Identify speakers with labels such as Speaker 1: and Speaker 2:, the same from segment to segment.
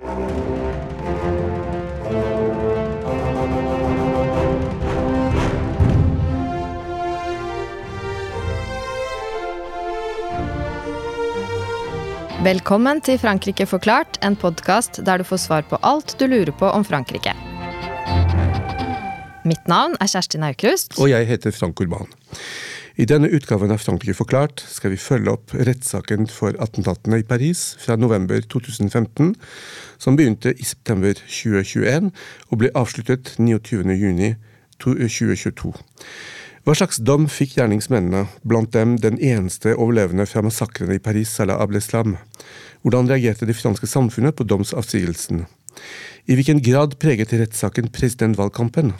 Speaker 1: Velkommen til Frankrike forklart, en podkast der du får svar på alt du lurer på om Frankrike. Mitt navn er Kjersti Naukrust.
Speaker 2: Og jeg heter Frank Urban. I denne utgaven av Frankrike forklart skal vi følge opp rettssaken for attentatene i Paris fra november 2015, som begynte i september 2021 og ble avsluttet 29. juni 2022. Hva slags dom fikk gjerningsmennene, blant dem den eneste overlevende fra massakrene i Paris, Salah Ableslam? Hvordan reagerte det franske samfunnet på domsavsigelsen? I hvilken grad preget rettssaken presidentvalgkampen?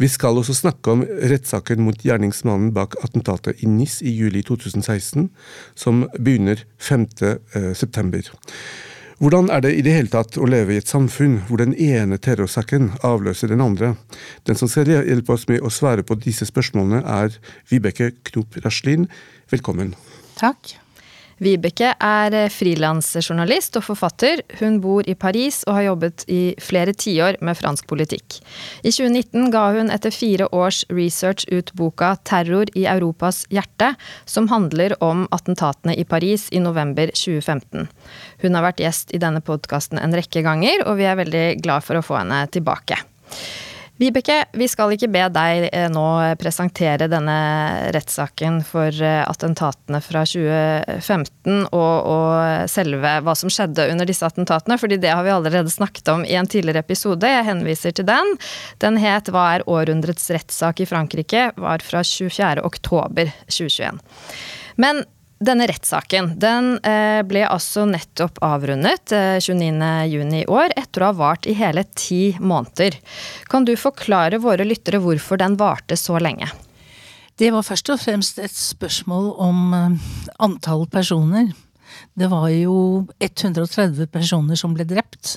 Speaker 2: Vi skal også snakke om rettssaken mot gjerningsmannen bak attentatet i NIS i juli 2016, som begynner 5. Eh. Hvordan er det i det hele tatt å leve i et samfunn hvor den ene terrorsaken avløser den andre? Den som skal hjelpe oss med å svare på disse spørsmålene, er Vibeke Knop Raslin. Velkommen.
Speaker 3: Takk.
Speaker 1: Vibeke er eh, frilansjournalist og forfatter. Hun bor i Paris og har jobbet i flere tiår med fransk politikk. I 2019 ga hun etter fire års research ut boka 'Terror i Europas hjerte', som handler om attentatene i Paris i november 2015. Hun har vært gjest i denne podkasten en rekke ganger, og vi er veldig glad for å få henne tilbake. Vibeke, vi skal ikke be deg eh, nå presentere denne rettssaken for eh, attentatene fra 2015 og, og, selve hva som skjedde under disse attentatene, fordi det har vi allerede snakket om i en tidligere episode. Jeg henviser til den. Den het 'Hva er århundrets rettssak i Frankrike?' var fra 24. oktober 2021. Men denne rettssaken den eh, ble altså nettopp avrundet 29.6 eh, i år, etter å ha vart i hele ti måneder. Kan du forklare våre lyttere hvorfor den varte så lenge?
Speaker 3: Det var først og fremst et spørsmål om eh, antall personer. Det var jo 130 personer som ble drept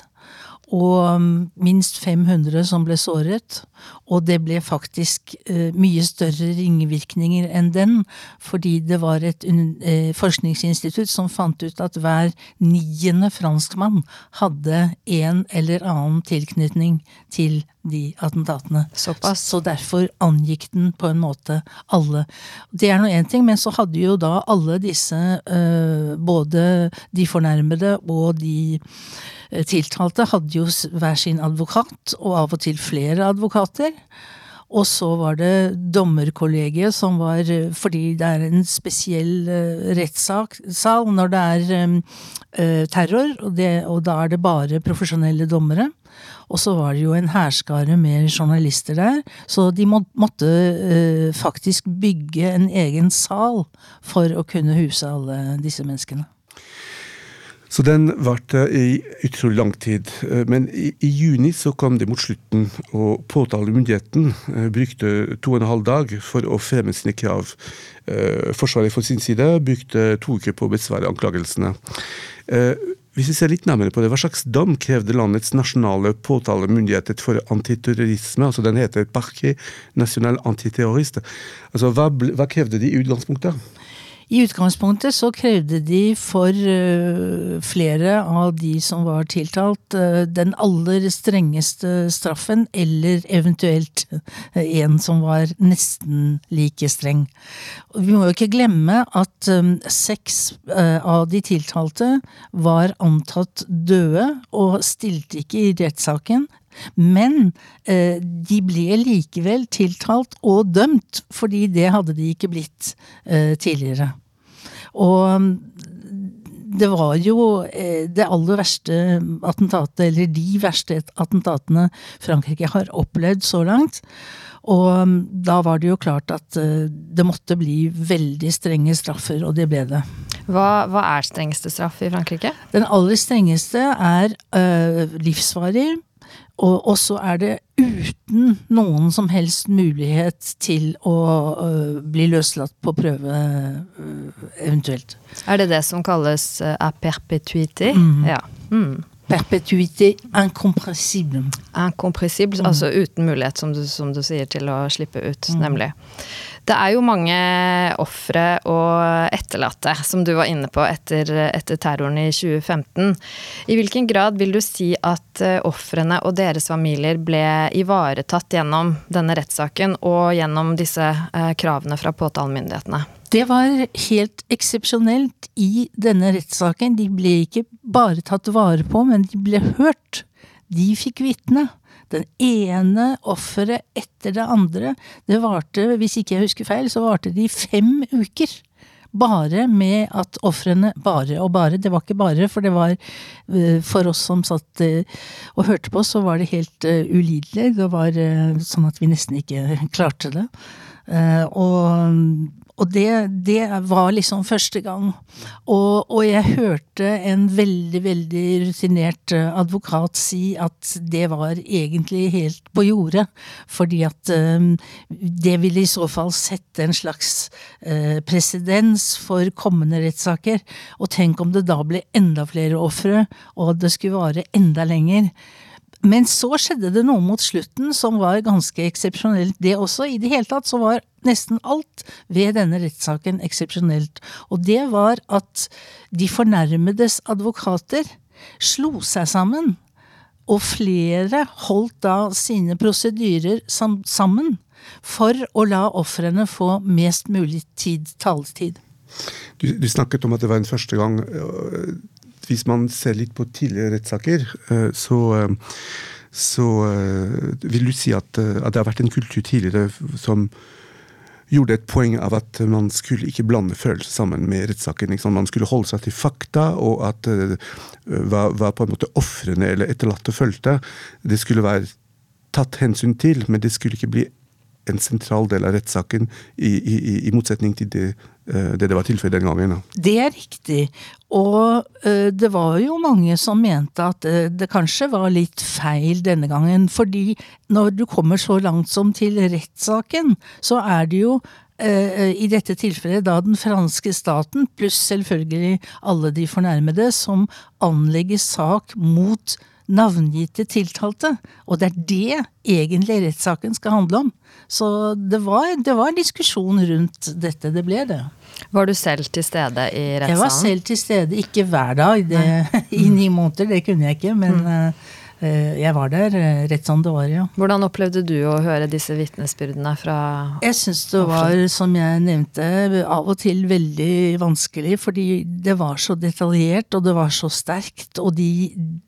Speaker 3: og um, minst 500 som ble såret. Og det ble faktisk uh, mye større ringvirkninger enn den, fordi det var et uh, forskningsinstitutt som fant ut at hver niende franskmann hadde en eller annen tilknytning til de attentatene.
Speaker 1: Såpass.
Speaker 3: Så derfor angikk den på en måte alle. Det er nå én ting, men så hadde jo da alle disse, uh, både de fornærmede og de Eh, tiltalte hadde jo hver sin advokat, og av og til flere advokater. Og så var det dommerkollegiet som var eh, Fordi det er en spesiell uh, rettssal når det er terror, og, det, og, da er det bare profesjonelle dommere. Og så var det jo en hærskare med journalister der, så de må, måtte faktisk bygge en egen sal for å kunne huse alle disse menneskene.
Speaker 2: Så den varte i utrolig lang tid. Eh, men i, i, juni så kom det mot slutten, og påtalemyndigheten eh, brukte to og en halv dag for å fremme sine krav. Eh, Forsvaret for sin side brukte to uker på å besvare anklagelsene. Hvis vi ser litt nærmere på det, Hva slags dom krevde landets nasjonale påtalemyndighet for antiterrorisme? altså Den heter Parquet National Antiterrorist. Altså, hva, hva krevde de i utgangspunktet?
Speaker 3: I utgangspunktet så krevde de for uh, flere av de som var tiltalt, uh, den aller strengeste straffen, eller eventuelt uh, en som var nesten like streng. Vi må jo ikke glemme at seks av de tiltalte var antatt døde og stilte ikke i rettssaken. Men eh, de ble likevel tiltalt og dømt, fordi det hadde de ikke blitt eh, tidligere. Og mm, det var jo eh, det aller verste attentatet, eller de verste attentatene Frankrike har opplevd så langt. Og mm, da var det jo klart at eh, det måtte bli veldig strenge straffer, og det ble det.
Speaker 1: Hva, hva er strengeste straff i Frankrike?
Speaker 3: Den aller strengeste er øh, livsvarig. Og så er det uten noen som helst mulighet til å uh, bli løslatt på prøve, uh, eventuelt.
Speaker 1: Er det det som kalles uh, a perpetuity?
Speaker 3: Mm. Ja. Mm. Perpetuité incompressible.
Speaker 1: Incompressible, mm. altså uten mulighet, som du, som du, sier, til å slippe ut, mm. nemlig. Det er jo mange ofre og etterlatte, som du var inne på etter, etter terroren i 2015. I hvilken grad vil du si at eh, ofrene og deres familier ble ivaretatt gjennom denne rettssaken og gjennom disse eh, kravene fra påtalemyndighetene?
Speaker 3: Det var helt eksepsjonelt i denne rettssaken. De ble ikke bare tatt vare på, men de ble hørt. De fikk vitne. Den ene offeret etter det andre. Det varte, hvis ikke jeg husker feil, så varte det i fem uker. Bare med at ofrene Bare og bare, det var ikke bare, for det var eh, For oss som satt eh, og hørte på, så var det helt uh, ulidelig. Det var sånn at vi nesten ikke klarte det. Og og det, det, var liksom første gang. Og, og, jeg hørte en veldig, veldig rutinert eh, advokat si at det var egentlig helt på jordet. Fordi at um, det ville i så fall sette en slags uh, presedens for kommende rettssaker. Og tenk om det da ble enda flere ofre, og det skulle vare enda lenger. Men så skjedde det noe mot slutten som var ganske eksepsjonelt, det også. I det hele tatt så var nesten alt ved denne rettssaken eksepsjonelt. Og det var at de fornærmedes advokater slo seg sammen. Og flere holdt da sine prosedyrer sammen for å la ofrene få mest mulig tid, taletid.
Speaker 2: Du, du, snakket om at det var en første gang hvis man ser litt på tidligere rettssaker, eh, så, eh, så eh, vil du si at, at, det har vært en kultur tidligere som gjorde et poeng av at man skulle ikke blande følelser sammen med rettssaken. Man skulle holde seg til fakta, og at hva, hva på en måte ofrene eller etterlatte følte, det skulle være tatt hensyn til, men det skulle ikke bli en sentral del av rettssaken, i, i, i, motsetning til det, det, det var tilfellet den gangen.
Speaker 3: Det er riktig. Og uh, det var jo mange som mente at uh, det kanskje var litt feil denne gangen. Fordi når du kommer så langt som til rettssaken, så er det jo uh, i dette tilfellet da den franske staten, pluss selvfølgelig alle de fornærmede, som anlegger sak mot navngitte tiltalte. Og det er det egentlig rettssaken skal handle om. Så det var, det var, en diskusjon rundt dette. Det ble det.
Speaker 1: Var du selv til stede i rettssalen?
Speaker 3: Jeg var selv til stede, ikke hver dag. Det, I ni måneder, det kunne jeg ikke. Men mm. Eh, jeg var der eh, rett som det var, ja.
Speaker 1: Hvordan opplevde du å høre disse vitnesbyrdene fra
Speaker 3: Jeg syns det var, som jeg nevnte, av og til veldig vanskelig. Fordi det var så detaljert, og det var så sterkt. Og de,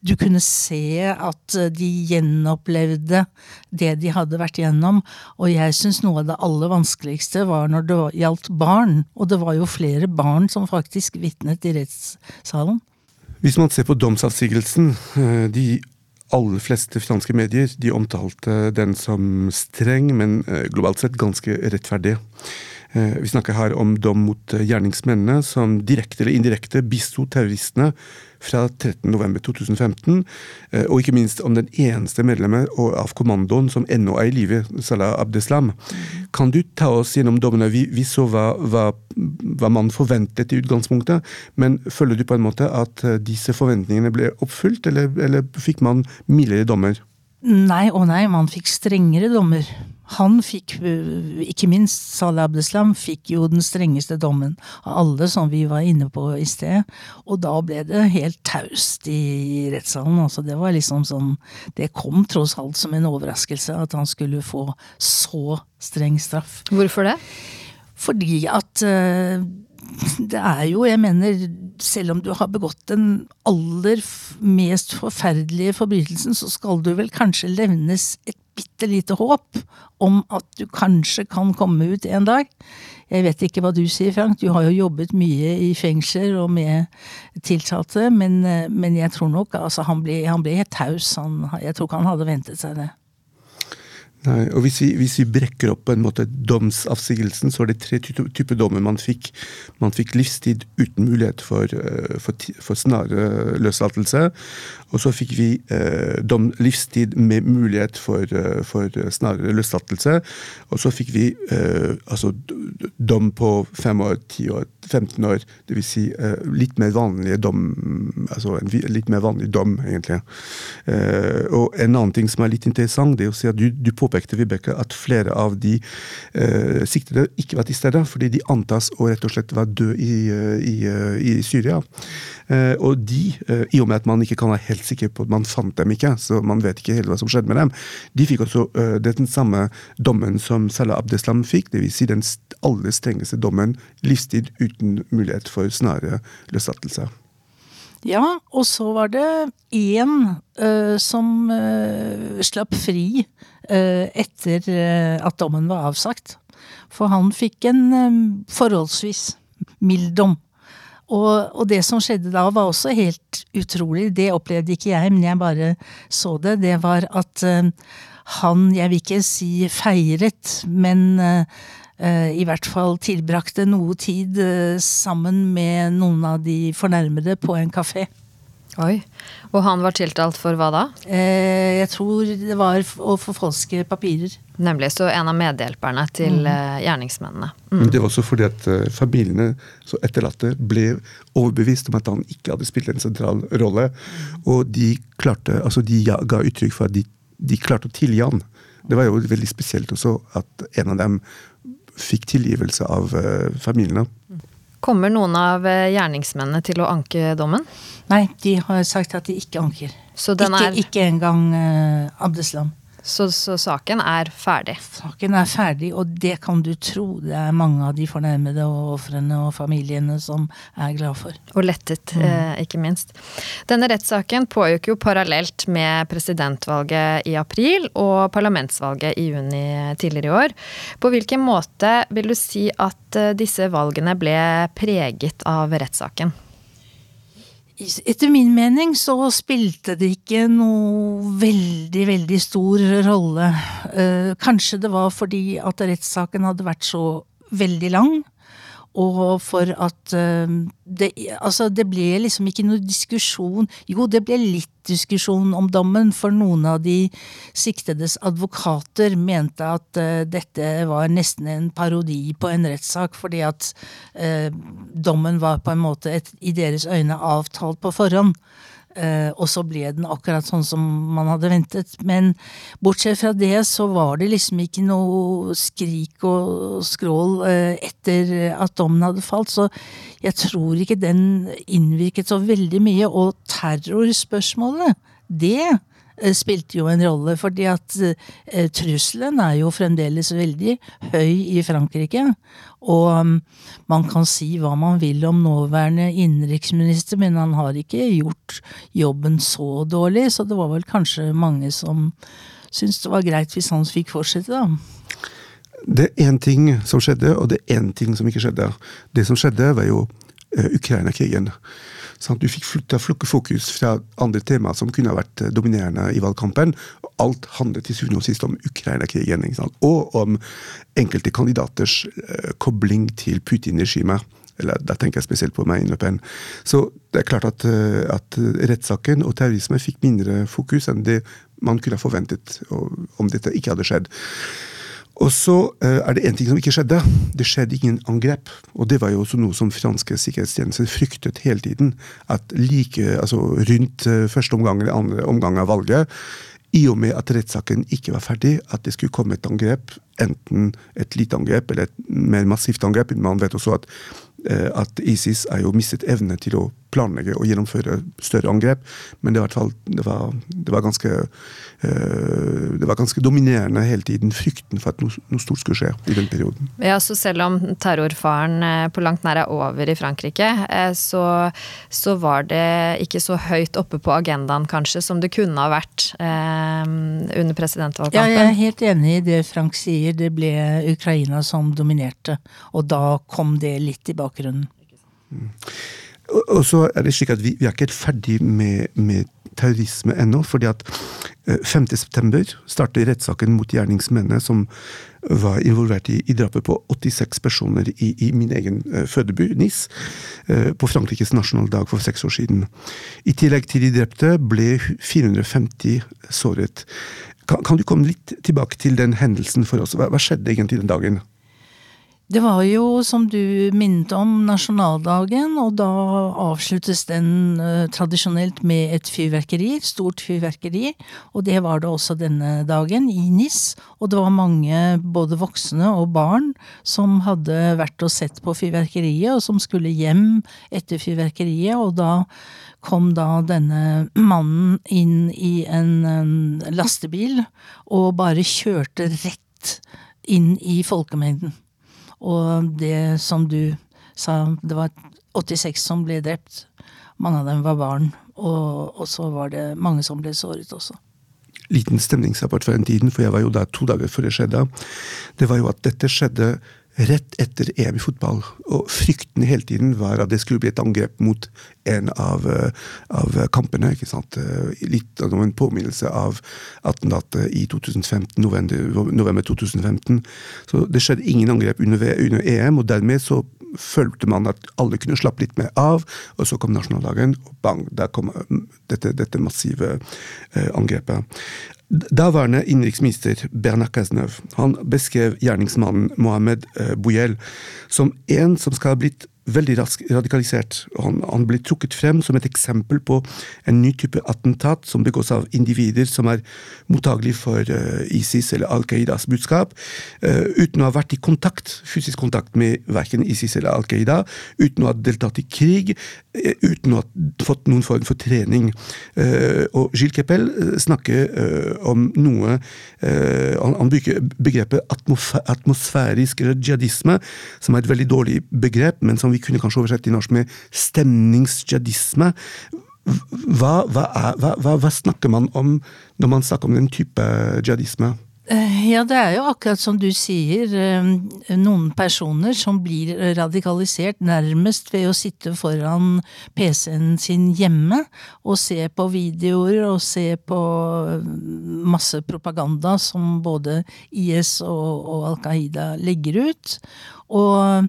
Speaker 3: du kunne se at de gjenopplevde det de hadde vært gjennom. Og jeg syns noe av det aller vanskeligste var når det gjaldt barn. Og det var jo flere barn som faktisk vitnet i rettssalen.
Speaker 2: Hvis man ser på domsavsigelsen, eh, de aller fleste franske medier de omtalte den som streng, men eh, globalt sett ganske rettferdig. Eh, vi snakker her om dom mot eh, gjerningsmennene som direkte eller indirekte bisto terroristene fra 13.11.2015, og ikke minst om den eneste medlemmet av kommandoen som ennå er i live, Salah Abdeslam. Kan du ta oss gjennom dommene? Vi, vi så hva, hva, hva, man forventet i utgangspunktet, men føler du på en måte at disse forventningene ble oppfylt, eller, eller fikk man mildere dommer?
Speaker 3: Nei og nei, man fikk strengere dommer. Han fikk, øh, ikke minst Salah Abdeslam, fikk jo den strengeste dommen av alle, som vi var inne på i sted. Og da ble det helt taust i rettssalen. Altså, det var liksom sånn Det kom tross alt som en overraskelse at han skulle få så streng straff.
Speaker 1: Hvorfor det?
Speaker 3: Fordi at uh, det er jo, jeg mener, selv om du har begått den aller mest forferdelige forbrytelsen, så skal du vel kanskje levnes et bitte lite håp om at du kanskje kan komme ut en dag. Jeg vet ikke hva du sier, Frank, du har jo jobbet mye i fengsler og med tiltalte, men, men jeg tror nok altså han ble, han ble helt taus. Jeg tror ikke han hadde ventet seg det.
Speaker 2: Nei, og hvis vi, hvis vi, brekker opp på en måte domsavsigelsen, så er det tre typer dommer man fikk. Man fikk livstid uten mulighet for, eh, for, for snarere løslatelse. Og så fikk vi eh, dom, livstid med mulighet for, eh, for snarere løslatelse. Og så fikk vi eh, altså, dom på fem år, ti år, 15 år. Dvs. Si, eh, litt mer vanlige dom, altså en litt mer vanlig dom, egentlig. Eh, og en annen ting som er litt interessant, det er å si at du, du på påpekte Vibeke at flere av de eh, siktede ikke var til stede, fordi de antas å rett og slett være døde i, i, i, Syria. Eh, og de, eh, i og med at man ikke kan være helt sikker på at man fant dem ikke, så man vet ikke helt hva som skjedde med dem, de fikk også den samme dommen som Salah Abdeslam fikk, dvs. Si den aller strengeste dommen, livstid uten mulighet for snarere løslatelse.
Speaker 3: Ja, og så var det én uh, som uh, slapp fri etter at dommen var avsagt. For han fikk en forholdsvis mild dom. Og, og, det som skjedde da var også helt utrolig. Det opplevde ikke jeg, men jeg bare så det. Det var at han, jeg vil ikke si feiret, men Eh, i hvert fall tilbrakte noe tid eh, sammen med noen av de fornærmede på en kafé.
Speaker 1: Oi. Og han var tiltalt for hva da?
Speaker 3: Eh, jeg tror det var å forfalske papirer.
Speaker 1: Nemlig. Så en av medhjelperne til mm. gjerningsmennene.
Speaker 2: Mm. Det var også fordi at familiene så etterlatte ble overbevist om at han ikke hadde spilt en sentral rolle. Og de klarte, altså de ga uttrykk for at de, de klarte å tilgi han. Det var jo veldig spesielt også at en av dem fikk tilgivelse av uh, familiene.
Speaker 1: Kommer noen av eh, gjerningsmennene til å anke dommen?
Speaker 3: Nei, de har sagt at de ikke anker. Ikke, er... ikke engang uh, Abdeslam.
Speaker 1: Så, så, saken er ferdig?
Speaker 3: Saken er ferdig, og det kan du tro. Det er mange av de fornærmede og ofrene og familiene som er glad for.
Speaker 1: Og lettet, mm. eh, ikke minst. Denne rettssaken pågikk jo parallelt med presidentvalget i april og parlamentsvalget i juni tidligere i år. På hvilken måte vil du si at eh, disse valgene ble preget av rettssaken?
Speaker 3: Etter min mening så spilte det ikke noe veldig, veldig stor rolle. Eh, kanskje det var fordi at rettssaken hadde vært så veldig lang og for at uh, det, altså det ble liksom ikke noe diskusjon Jo, det ble litt diskusjon om dommen, for noen av de siktedes advokater mente at uh, dette var nesten en parodi på en rettssak, fordi at uh, dommen var på en måte et, i deres øyne avtalt på forhånd. Uh, og så ble den akkurat sånn som man hadde ventet. Men bortsett fra det så var det liksom ikke noe skrik og skrål uh, etter at dommen hadde falt. Så jeg tror ikke den innvirket så veldig mye. Og terrorspørsmålet, det Eh, spilte jo en rolle, fordi at eh, trusselen er jo fremdeles veldig høy i Frankrike. Og um, man kan si hva man vil om nåværende innenriksminister, men han har ikke gjort jobben så dårlig, så det var vel kanskje mange som syntes det var greit hvis han fikk fortsette, da.
Speaker 2: Det er én ting som skjedde, og det er én ting som ikke skjedde. Det som skjedde, var jo uh, Ukraina-krigen. Sånn du fikk flytta fokus fra andre temaer som kunne vært eh, dominerende i valgkampen. Alt handlet til syvende og sist om Ukraina-krigen, og om enkelte kandidaters uh, kobling til Putin-regimet. Eller Da tenker jeg spesielt på Marine Le. Så det er klart at, uh, at rettssaken og terrorisme fikk mindre fokus enn det man kunne ha forventet om dette ikke hadde skjedd. Og så uh, er det én ting som ikke skjedde. Det skjedde ingen angrep. Og det var jo også noe som franske sikkerhetstjenester fryktet hele tiden. At like, altså rundt uh, første omgang eller andre omgang av valget, i og med at rettssaken ikke var ferdig, at det skulle komme et angrep, enten et lite angrep eller et mer massivt angrep. Man vet også at Eh, at ISIS er jo mistet evne til å planlegge og gjennomføre større angrep. Men det, var, det, var, det, var ganske, eh, det var ganske dominerende hele tiden, frykten for at noe, noe, stort skulle skje i den perioden.
Speaker 1: Ja, så Selv om terrorfaren eh, på langt nær er over i Frankrike, så, så, var det ikke så høyt oppe på agendaen kanskje som det kunne ha vært eh, under presidentvalgkampen?
Speaker 3: Ja, jeg er helt enig i det Frank sier. Det ble Ukraina som dominerte. Og da kom det litt i bakgrunnen.
Speaker 2: Mm. Og så er det slik at vi, vi er ikke helt ferdig med, med terrorisme ennå. fordi at 5.9 eh, starter rettssaken mot gjerningsmennene som var involvert i, i drapet på 86 personer i, i min egen uh, fødeby, NIS, uh, på Frankrikes nasjonaldag for seks år siden. I tillegg til de drepte ble 450 såret. Kan, kan, du komme litt tilbake til den hendelsen for oss? Hva, hva skjedde egentlig den dagen?
Speaker 3: Det var jo, som du minnet om, nasjonaldagen, og da avsluttes den uh, tradisjonelt med et fyrverkeri, stort fyrverkeri. Og det var det også denne dagen, i NIS. Og det var mange, både voksne og barn, som hadde vært og sett på fyrverkeriet, og som skulle hjem etter fyrverkeriet. Og da kom da denne mannen inn i en, en lastebil og bare kjørte rett inn i folkemengden. Og det som du sa, det var 86 som ble drept. Mange av dem var barn. Og, og så var det mange som ble såret også.
Speaker 2: Liten stemningsrapport fra den tiden, for jeg var jo der to dager før det skjedde. Det var jo at dette skjedde rett etter EM i fotball. Og frykten hele tiden var at det skulle bli et angrep mot en av, eh, av kampene. ikke sant? Eh, litt av en påminnelse av attentatet i 2015, november, november, 2015. Så det skjedde ingen angrep under, under EM, og dermed så følte man at alle kunne slappe litt mer av. Og så kom nasjonaldagen, og bang, der kom mm, dette, dette massive eh, angrepet. Daværende innenriksminister Bernard Cazeneuve han beskrev gjerningsmannen Mohammed eh, Bouyel som en som skal ha blitt veldig radikalisert. Han, han blir trukket frem som et eksempel på en ny type attentat som begås av individer som er mottagelige for uh, ISIS eller Al Qaidas budskap, uh, uten å ha vært i kontakt, fysisk kontakt med verken ISIS eller Al Qaida, uten å ha deltatt i krig, uh, uten å ha fått noen form for trening. og Gilles Keppel snakker om noe han, han bruker begrepet atmosfærisk jihadisme, som er et veldig dårlig begrep, men som vi kunne kanskje oversette i norsk med stemningsjihadisme. Hva, hva, hva, hva, snakker man om når man snakker om den type jihadisme?
Speaker 3: Eh, ja, det er jo akkurat som du sier, eh, noen personer som blir radikalisert nærmest ved å sitte foran PC-en sin hjemme og se på videoer og se på eh, masse propaganda som både IS og, og Al Qaida legger ut. Og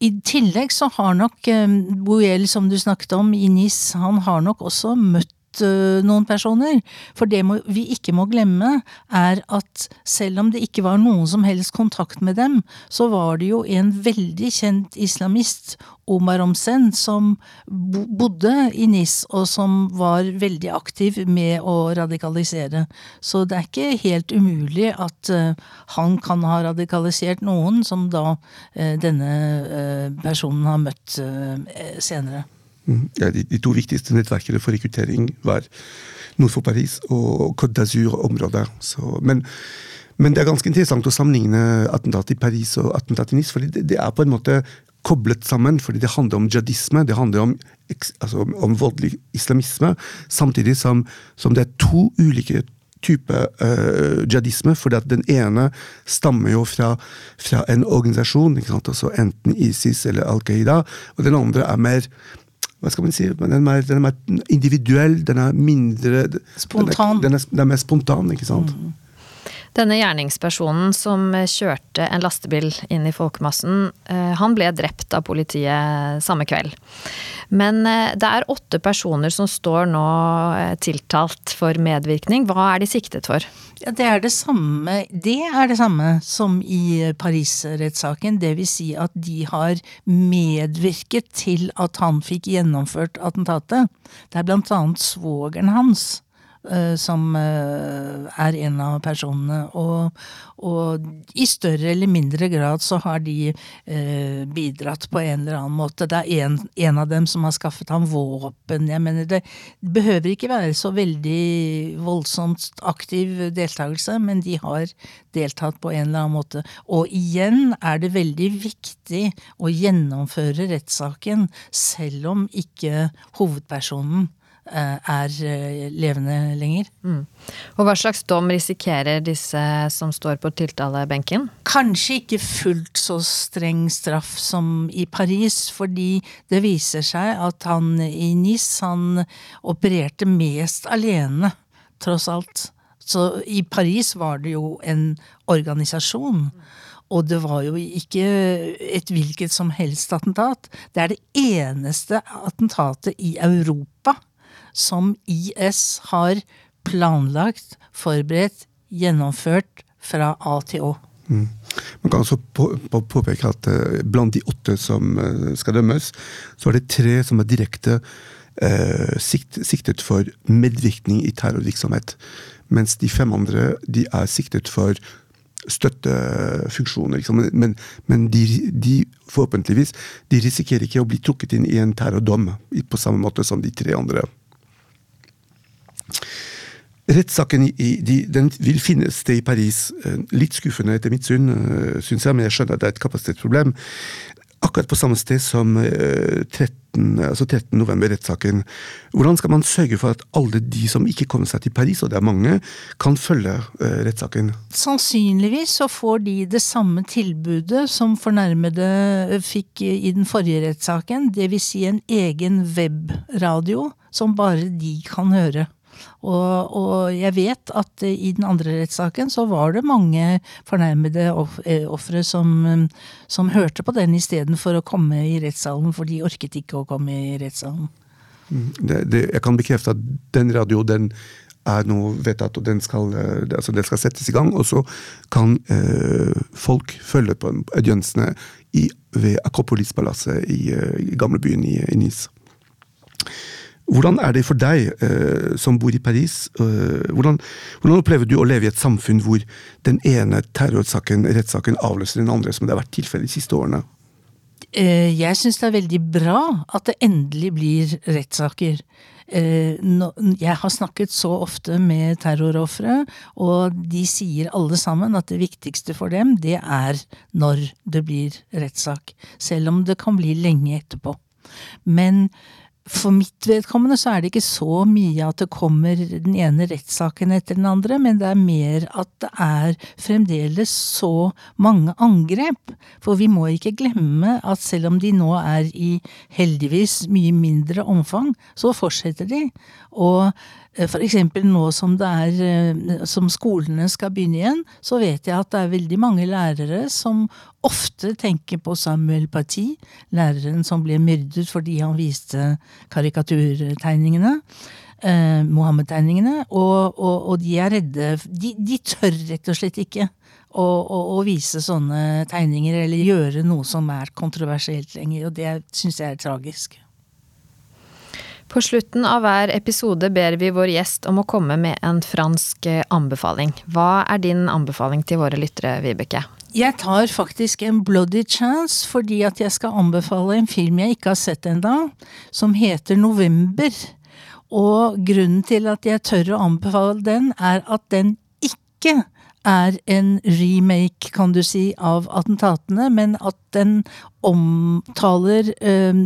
Speaker 3: i tillegg så har nok eh, Boel, som du snakket om, i NIS, han har nok også møtt noen personer. For det må, vi ikke må glemme, er at selv om det ikke var noen som helst kontakt med dem, så var det jo en veldig kjent islamist, Omar Omsen, som bodde i NIS, og som var veldig aktiv med å radikalisere. Så det er ikke helt umulig at uh, han kan ha radikalisert noen som da uh, denne personen har møtt senere.
Speaker 2: Mm. Ja, de, de, to viktigste nettverkene for rekruttering var nord for Paris og Côte d'Azur-området. Men, men, det er ganske interessant å sammenligne attentatet i Paris og attentatet i Nice, for det, det, er på en måte koblet sammen, fordi det handler om jihadisme, det handler om, altså, om voldelig islamisme, samtidig som, som, det er to ulike typer uh, jihadisme, for den ene stammer jo fra, fra en organisasjon, altså enten ISIS eller Al Qaida, og den andre er mer hva skal man si, den er, mer, den er mer individuell, den er mindre
Speaker 3: Spontan.
Speaker 2: Den er, den er mer spontan, ikke sant. Mm.
Speaker 1: Denne gjerningspersonen som kjørte en lastebil inn i folkemassen, eh, han ble drept av politiet samme kveld. Men eh, det er åtte personer som står nå eh, tiltalt for medvirkning. Hva er de siktet for?
Speaker 3: Ja, det er det samme, det er det samme som i Paris-rettssaken. Vil si at de har medvirket til at han fikk gjennomført attentatet. Det er blant annet svogeren hans som eh, er en av personene. Og, og, i større eller mindre grad så har de eh, bidratt på en eller annen måte. Det er en, en, av dem som har skaffet ham våpen. Jeg mener det behøver ikke være så veldig voldsomt aktiv deltakelse, men de har deltatt på en eller annen måte. Og igjen er det veldig viktig å gjennomføre rettssaken selv om ikke hovedpersonen Eh, er eh, levende lenger. Mm.
Speaker 1: Og Hva slags dom risikerer disse som står på tiltalebenken?
Speaker 3: Kanskje ikke fullt så streng straff som i Paris, fordi det viser seg at han i NIS han opererte mest alene, tross alt. Så i Paris var det jo en organisasjon. Og det var jo ikke et hvilket som helst attentat. Det er det eneste attentatet i Europa som IS har planlagt, forberedt, gjennomført fra A til Å.
Speaker 2: Mm. Man kan også på, på, påpeke at uh, blant de åtte som uh, skal dømmes, så er det tre som er direkte uh, sikt, siktet for medvirkning i terrorvirksomhet. Mens de fem andre de er siktet for støttefunksjoner. Liksom. Men, men de, de, forhåpentligvis de risikerer ikke å bli trukket inn i en terrordom på samme måte som de tre andre. Rettssaken den vil finne sted i Paris. Eh, litt skuffende etter mitt syn, eh, syns jeg, men jeg skjønner at det er et kapasitetsproblem. Akkurat på samme sted som 13, eh, altså 13. november-rettssaken. Hvordan skal man sørge for at alle de som ikke kommer seg til Paris, og det er mange, kan følge rettssaken?
Speaker 3: Sannsynligvis så får de det samme tilbudet som fornærmede fikk i den forrige rettssaken, dvs. Si en egen webradio som bare de kan høre. Og, og, jeg vet at i den andre rettssaken så var det mange fornærmede eh, ofre som, som, hørte på den istedenfor å komme i rettssalen, for de orket ikke å komme i rettssalen.
Speaker 2: Mm, det, det, jeg kan bekrefte at den radio den er nå vedtatt, og den skal, eh, altså den skal settes i gang. Og så kan eh, folk følge på audiensene ved Akropolispalasset i, eh, i gamlebyen i, i Nice. Hvordan er det for deg eh, som bor i Paris? Eh, hvordan, hvordan, opplever du å leve i et samfunn hvor den ene terrorsaken, rettssaken, avløser den andre, som det har vært tilfellet de siste årene?
Speaker 3: Eh, jeg syns det er veldig bra at det endelig blir rettssaker. Eh, jeg har snakket så ofte med terrorofre, og de sier alle sammen at det viktigste for dem, det er når det blir rettssak. Selv om det kan bli lenge etterpå. Men for mitt vedkommende så er det ikke så mye at det kommer den ene rettssaken etter den andre, men det er mer at det er fremdeles så mange angrep. For vi må ikke glemme at selv om de nå er i heldigvis mye mindre omfang, så fortsetter de. Og Eh, for eksempel nå som er eh, som skolene skal begynne igjen, så vet jeg at det er veldig mange lærere som ofte tenker på Samuel Paty, læreren som ble myrdet fordi han viste karikaturtegningene. Eh, Mohammed-tegningene. Og, og, og, de er redde de, de, tør rett og slett ikke å, å, å, vise sånne tegninger eller gjøre noe som er kontroversielt lenger, og det syns jeg er tragisk.
Speaker 1: På slutten av hver episode ber vi vår gjest om å komme med en fransk eh, anbefaling. Hva er din anbefaling til våre lyttere, Vibeke?
Speaker 3: Jeg tar faktisk en bloody chance fordi at jeg skal anbefale en film jeg ikke har sett ennå, som heter November. Og grunnen til at jeg tør å anbefale den, er at den ikke er en remake, kan du si, av attentatene, men at den omtaler øh,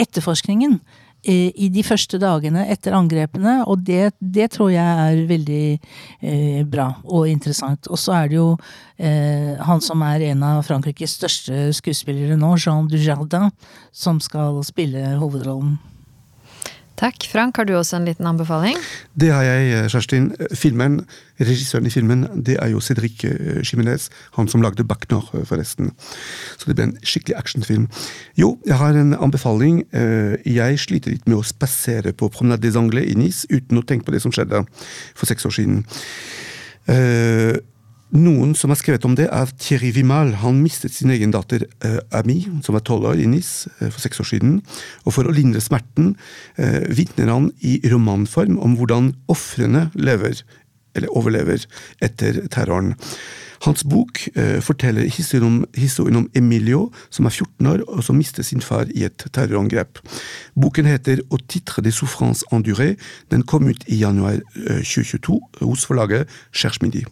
Speaker 3: etterforskningen i de første dagene etter angrepene, og det, det tror jeg er veldig eh, bra og interessant. Og så er det jo eh, han som er en av Frankrikes største skuespillere nå, Jean Dujardin, som skal spille hovedrollen.
Speaker 1: Takk. Frank, har du også en liten anbefaling?
Speaker 2: Det har jeg, eh, Kjerstin. Filmen, Regissøren i filmen det er jo Cedric eh, han som lagde Bacnor, eh, forresten. Så det ble en skikkelig actionfilm. Jo, jeg har en anbefaling. Jeg sliter litt med å spasere på Promenade des Anglais i Nice uten å tenke på det som skjedde for seks år siden. Noen som har skrevet om det, er Thierry Vimal. Han mistet sin egen datter eh, Ami, som var tolv år, i Nis eh, for seks år siden. Og for å lindre smerten eh, vitner han i romanform om hvordan ofrene lever, eller overlever, etter terroren. Hans bok eh, forteller historien om, historien om, Emilio, som er 14 år og som mistet sin far i et terrorangrep. Boken heter Au titre des souffrances endurées. Den kom ut i januar 2022 eh, hos forlaget Cherche Midi.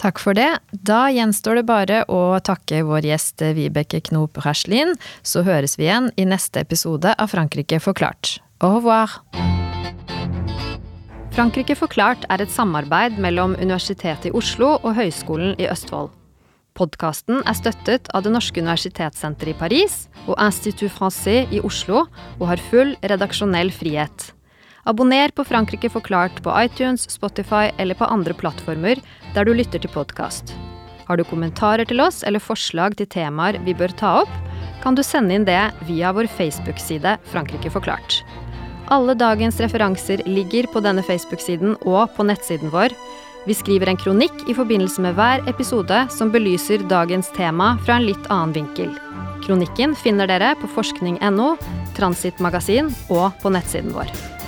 Speaker 1: Takk for det. Da gjenstår det bare å takke vår gjest Vibeke Knop Raslin. Så høres vi igjen i neste episode av Frankrike forklart. Au revoir! Frankrike forklart er et samarbeid mellom Universitetet i Oslo og Høgskolen i Østfold. Podkasten er støttet av Det norske universitetssenteret i Paris og Institut Francais i Oslo, og har full redaksjonell frihet. Abonner på Frankrike forklart på iTunes, Spotify eller på andre plattformer der du lytter til podkast. Har du kommentarer til oss eller forslag til temaer vi bør ta opp, kan du sende inn det via vår Facebook-side Frankrike forklart. Alle dagens referanser ligger på denne Facebook-siden og på nettsiden vår Vi skriver en kronikk i forbindelse med hver episode som belyser dagens tema fra en litt annen vinkel. Kronikken finner dere på forskning.no, Transitmagasin og på nettsiden vår.